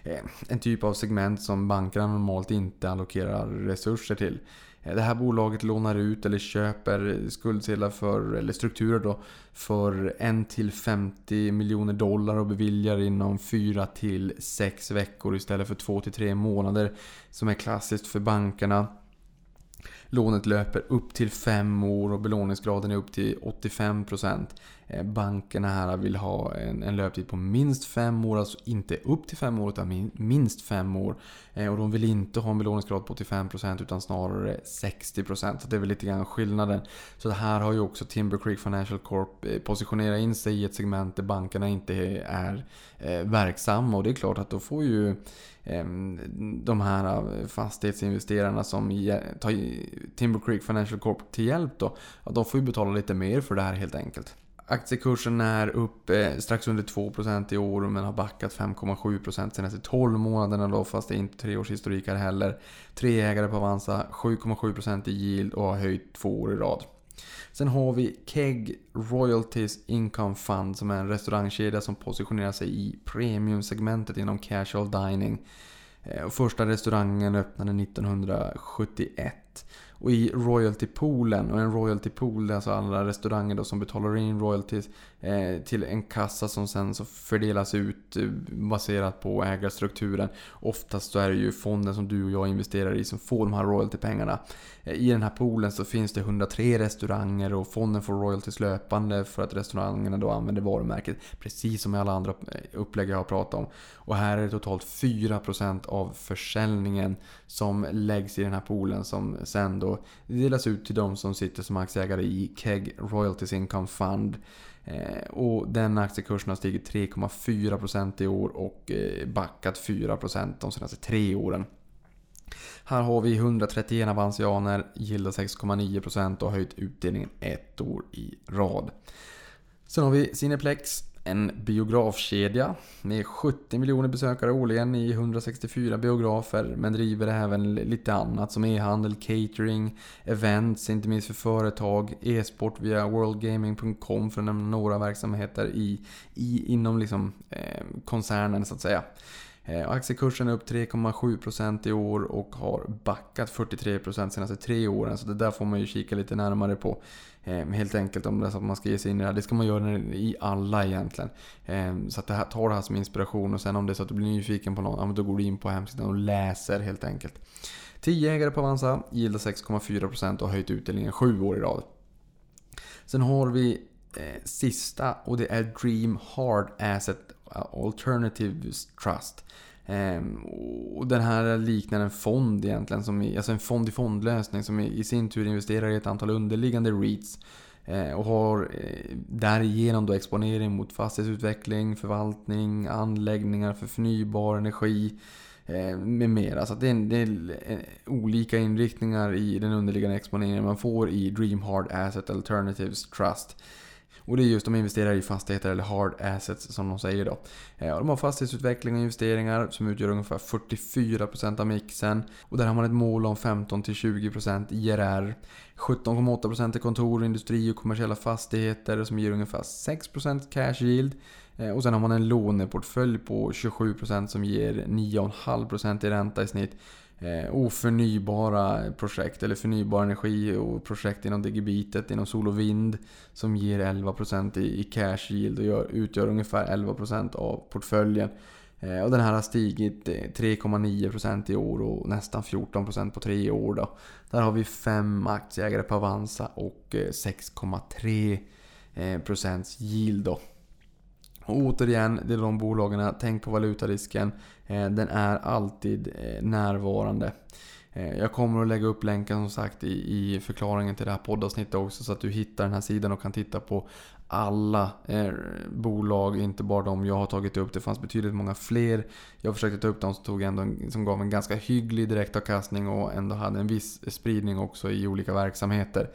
[SPEAKER 3] Eh, en typ av segment som bankerna normalt inte allokerar resurser till. Eh, det här bolaget lånar ut eller köper skuldsedlar för, eller strukturer då, för 1-50 miljoner dollar och beviljar inom 4-6 veckor istället för 2-3 månader som är klassiskt för bankerna. Lånet löper upp till 5 år och belåningsgraden är upp till 85%. Eh, bankerna här vill ha en, en löptid på minst 5 år, alltså inte upp till 5 år utan minst 5 år. Eh, och de vill inte ha en belåningsgrad på 85% utan snarare 60%. Så det är väl lite grann skillnaden. Så det här har ju också Timber Creek Financial Corp eh, positionerat in sig i ett segment där bankerna inte är verksamma. Och det är klart att då får ju de här fastighetsinvesterarna som tar Timber Creek Financial Corp till hjälp då, Att de får ju betala lite mer för det här helt enkelt. Aktiekursen är upp eh, strax under 2% i år men har backat 5,7% senaste 12 månaderna då fast det är inte treårshistorik här heller. Tre ägare på Avanza, 7,7% i yield och har höjt två år i rad. Sen har vi Keg Royalties Income Fund som är en restaurangkedja som positionerar sig i premiumsegmentet inom casual dining. Eh, första restaurangen öppnade 1971 och i royalty-poolen, och en royalty-pool det är alltså alla restauranger då som betalar in royalties Eh, till en kassa som sen så fördelas ut eh, baserat på ägarstrukturen. Oftast så är det ju fonden som du och jag investerar i som får de här royalty-pengarna. Eh, I den här poolen så finns det 103 restauranger och fonden får royalties löpande för att restaurangerna då använder varumärket. Precis som i alla andra upplägg jag har pratat om. Och här är det totalt 4% av försäljningen som läggs i den här poolen som sen då delas ut till de som sitter som aktieägare i KEG Royalties Income Fund. Eh, och den aktiekursen har stigit 3,4% i år och eh, backat 4% de senaste tre åren. Här har vi 131 avansianer, gilda 6,9% och höjt utdelningen ett år i rad. Sen har vi Cineplex en biografkedja med 70 miljoner besökare årligen i 164 biografer men driver även lite annat som e-handel, catering, events, inte minst för företag, e-sport via worldgaming.com för att nämna några verksamheter i, i, inom liksom, eh, koncernen så att säga. Eh, aktiekursen är upp 3,7% i år och har backat 43% de senaste tre åren. Så det där får man ju kika lite närmare på. Eh, helt enkelt om det är så att man ska ge sig in i det här. Det ska man göra i alla egentligen. Eh, så att det här, ta det här som inspiration och sen om det är så att du blir nyfiken på något, då går du in på hemsidan och läser helt enkelt. 10 ägare på Avanza, gillar 6,4% och höjt utdelningen 7 år i rad. Sen har vi eh, sista och det är Dream Hard Asset Alternatives Trust. Ehm, och den här liknar en fond egentligen, som i, alltså en fond i fondlösning som i, sin tur investerar i ett antal underliggande REITs. Ehm, och har eh, därigenom då exponering mot fastighetsutveckling, förvaltning, anläggningar för förnybar energi eh, med mera. Så det är, det är eh, olika inriktningar i den underliggande exponeringen man får i Dream Hard Asset Alternatives Trust. Och det är just de investerar i fastigheter eller hard assets som de säger då. Eh, de har fastighetsutveckling och investeringar som utgör ungefär 44% av mixen. Och där har man ett mål om 15-20% IRR. 17,8% är kontor, industri och kommersiella fastigheter som ger ungefär 6% cash yield. Eh, och sen har man en låneportfölj på 27% som ger 9,5% i ränta i snitt. Eh, oförnybara projekt eller förnybar energi och projekt inom digibitet, inom sol och vind som ger 11% i, i cash yield och gör, utgör ungefär 11% av portföljen. Eh, och den här har stigit 3,9% i år och nästan 14% på tre år. Då. Där har vi fem aktieägare på Avanza och eh, 6,3% eh, yield. Då. Och återigen, det är de bolagen. Tänk på valutarisken. Eh, den är alltid eh, närvarande. Eh, jag kommer att lägga upp länken som sagt i, förklaringen till det här poddavsnittet också så att du hittar den här sidan och kan titta på alla bolag, inte bara de jag har tagit upp. Det fanns betydligt många fler. Jag försökte ta upp de som, tog ändå, som gav en ganska hygglig direktavkastning och ändå hade en viss spridning också i olika verksamheter.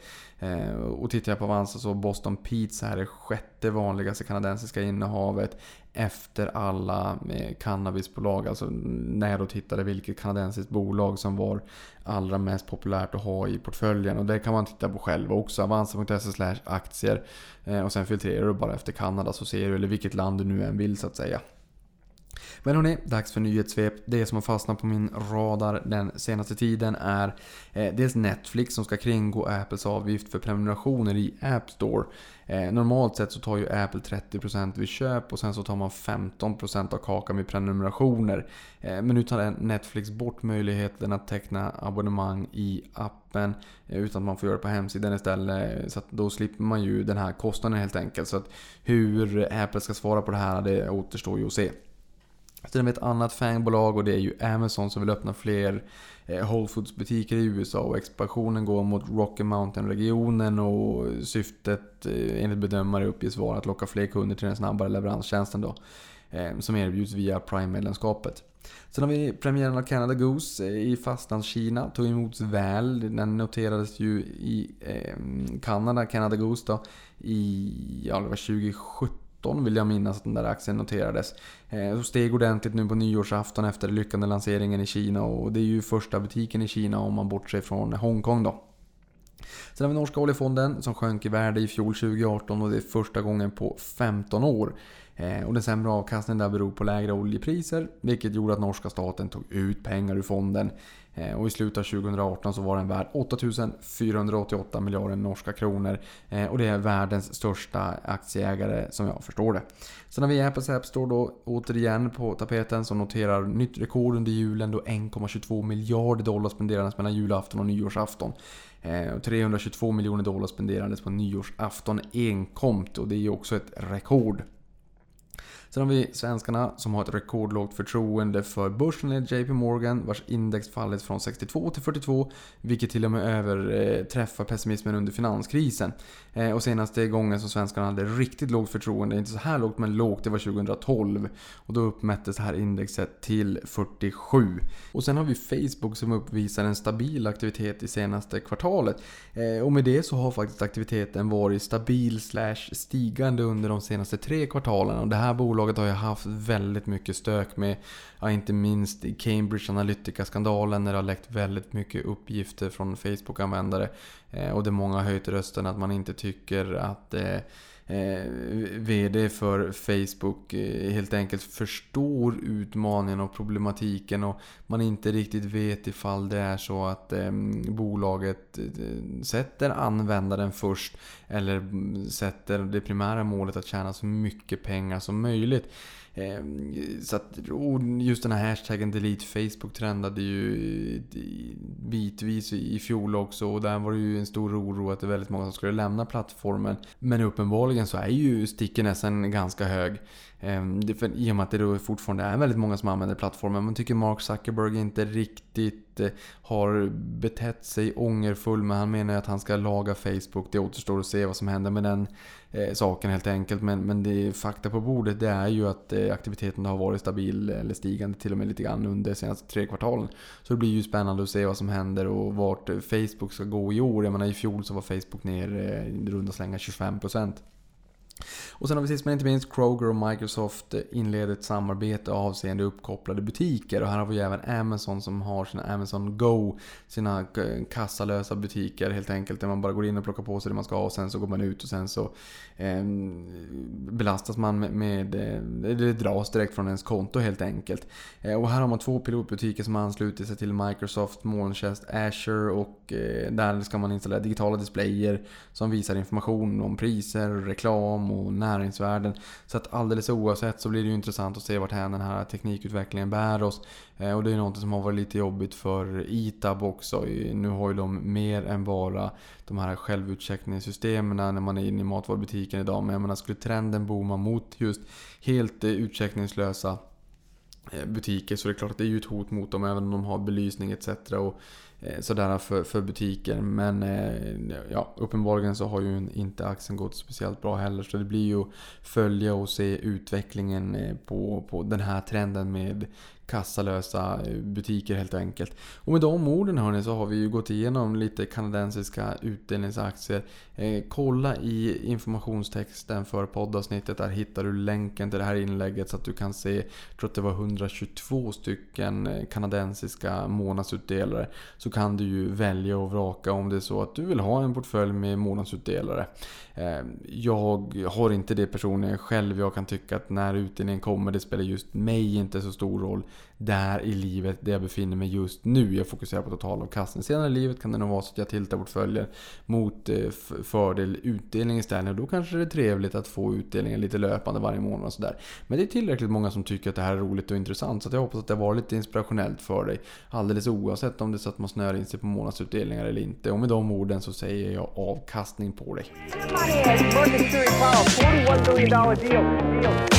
[SPEAKER 3] Och tittar jag på Avanza så Boston Pizza här är sjätte vanligaste kanadensiska innehavet efter alla eh, cannabisbolag. Alltså när jag då tittade vilket kanadensiskt bolag som var allra mest populärt att ha i portföljen. Och det kan man titta på själv också. Avanza.se aktier. Eh, och sen filtrerar du bara efter Kanada så ser du, eller vilket land du nu än vill så att säga. Men hörni, dags för nyhetssvep. Det som har fastnat på min radar den senaste tiden är eh, dels Netflix som ska kringgå Apples avgift för prenumerationer i App Store. Eh, normalt sett så tar ju Apple 30% vid köp och sen så tar man 15% av kakan vid prenumerationer. Eh, men nu tar Netflix bort möjligheten att teckna abonnemang i appen eh, utan att man får göra det på hemsidan istället. Så då slipper man ju den här kostnaden helt enkelt. Så att hur Apple ska svara på det här det återstår ju att se. Sen har vi ett annat fangbolag och det är ju Amazon som vill öppna fler eh, Whole Foods butiker i USA och expansionen går mot Rocky Mountain-regionen och syftet eh, enligt bedömare uppges vara att locka fler kunder till den snabbare leveranstjänsten då. Eh, som erbjuds via Prime-medlemskapet. Sen har vi premiären av Canada Goose i fastlandskina. Tog emot väl. Den noterades ju i Kanada, Canada Goose då, i ja, det var 2017 vill jag minnas att den där aktien noterades. Eh, steg ordentligt nu på nyårsafton efter lyckande lanseringen i Kina och det är ju första butiken i Kina om man bortser från Hongkong då. Sen har vi norska oljefonden som sjönk i värde i fjol 2018 och det är första gången på 15 år. Eh, och den sämre avkastningen där beror på lägre oljepriser, vilket gjorde att norska staten tog ut pengar ur fonden. Eh, och i slutet av 2018 så var den värd 8488 miljarder norska kronor. Eh, och det är världens största aktieägare som jag förstår det. Sen har vi Apples App Store då återigen på tapeten som noterar nytt rekord under julen då 1,22 miljarder dollar spenderades mellan julafton och nyårsafton. Eh, 322 miljoner dollar spenderades på nyårsafton enkomt och det är ju också ett rekord. Sen har vi svenskarna som har ett rekordlågt förtroende för börsen enligt JP Morgan vars index fallit från 62 till 42 vilket till och med överträffar pessimismen under finanskrisen. Eh, och senaste gången som svenskarna hade riktigt lågt förtroende, inte så här lågt men lågt, det var 2012. Och då uppmättes det här indexet till 47. Och sen har vi Facebook som uppvisar en stabil aktivitet i senaste kvartalet. Eh, och med det så har faktiskt aktiviteten varit stabil slash stigande under de senaste tre kvartalen. Och det här bolaget Bolaget har ju haft väldigt mycket stök med, ja, inte minst Cambridge Analytica-skandalen när det har läckt väldigt mycket uppgifter från Facebook-användare. Eh, och det många har höjt rösten att man inte tycker att eh, eh, VD för Facebook eh, helt enkelt förstår utmaningen och problematiken och man inte riktigt vet ifall det är så att eh, bolaget eh, sätter användaren först eller mm, sätter det primära målet att tjäna så mycket pengar som möjligt. Ehm, så att, just den här hashtaggen delete Facebook trendade ju bitvis i fjol också och där var det ju en stor oro att det är väldigt många som skulle lämna plattformen. Men uppenbarligen så är ju stickenessen ganska hög. Ehm, för, I och med att det då fortfarande är väldigt många som använder plattformen. Man tycker Mark Zuckerberg inte riktigt eh, har betett sig ångerfull. Men han menar ju att han ska laga Facebook. Det återstår att se vad som händer med den eh, saken helt enkelt. Men, men det fakta på bordet det är ju att eh, aktiviteten har varit stabil eller stigande till och med lite grann under de senaste tre kvartalen. Så det blir ju spännande att se vad som händer och vart eh, Facebook ska gå i år. Jag menar i fjol så var Facebook ner eh, i runda slängar 25%. Och sen har vi sist men inte minst Kroger och Microsoft inleder ett samarbete avseende uppkopplade butiker. Och här har vi även Amazon som har sina Amazon Go, sina kassalösa butiker helt enkelt. Där man bara går in och plockar på sig det man ska ha och sen så går man ut och sen så eh, belastas man med, med eh, det dras direkt från ens konto helt enkelt. Eh, och här har man två pilotbutiker som ansluter sig till Microsoft molntjänst Azure och eh, där ska man installera digitala displayer som visar information om priser, reklam och näringsvärden. Så att alldeles oavsett så blir det ju intressant att se vart den här teknikutvecklingen bär oss. Eh, och det är något som har varit lite jobbigt för ITAB också. Nu har ju de mer än bara de här självutcheckningssystemen när man är inne i matvarubutiken idag. Men jag menar, skulle trenden booma mot just helt eh, utcheckningslösa Eh, butiker så det är klart att det är ju ett hot mot dem även om de har belysning etc. Och eh, sådär för, för butiker. Men eh, ja, uppenbarligen så har ju inte aktien gått speciellt bra heller. Så det blir ju att följa och se utvecklingen på, på den här trenden med kassalösa butiker helt enkelt. Och med de orden hörni så har vi ju gått igenom lite kanadensiska utdelningsaktier. Eh, kolla i informationstexten för poddavsnittet. Där hittar du länken till det här inlägget så att du kan se. Jag tror att det var 122 stycken eh, kanadensiska månadsutdelare. Så kan du ju välja och vraka om det är så att du vill ha en portfölj med månadsutdelare. Ehm, jag har inte det personligen själv. Jag kan tycka att när utdelningen kommer, det spelar just mig inte så stor roll där i livet där jag befinner mig just nu. Jag fokuserar på totalavkastning. Senare i livet kan det nog vara så att jag tiltar portföljer mot eh, fördel utdelning istället. Då kanske det är trevligt att få utdelningen lite löpande varje månad och sådär. Men det är tillräckligt många som tycker att det här är roligt och intressant. Så jag hoppas att det har varit lite inspirationellt för dig. Alldeles oavsett om det är så att man snör in sig på månadsutdelningar eller inte. Och med de orden så säger jag avkastning på dig.
[SPEAKER 1] Emergency Powell, $41 billion deal. deal.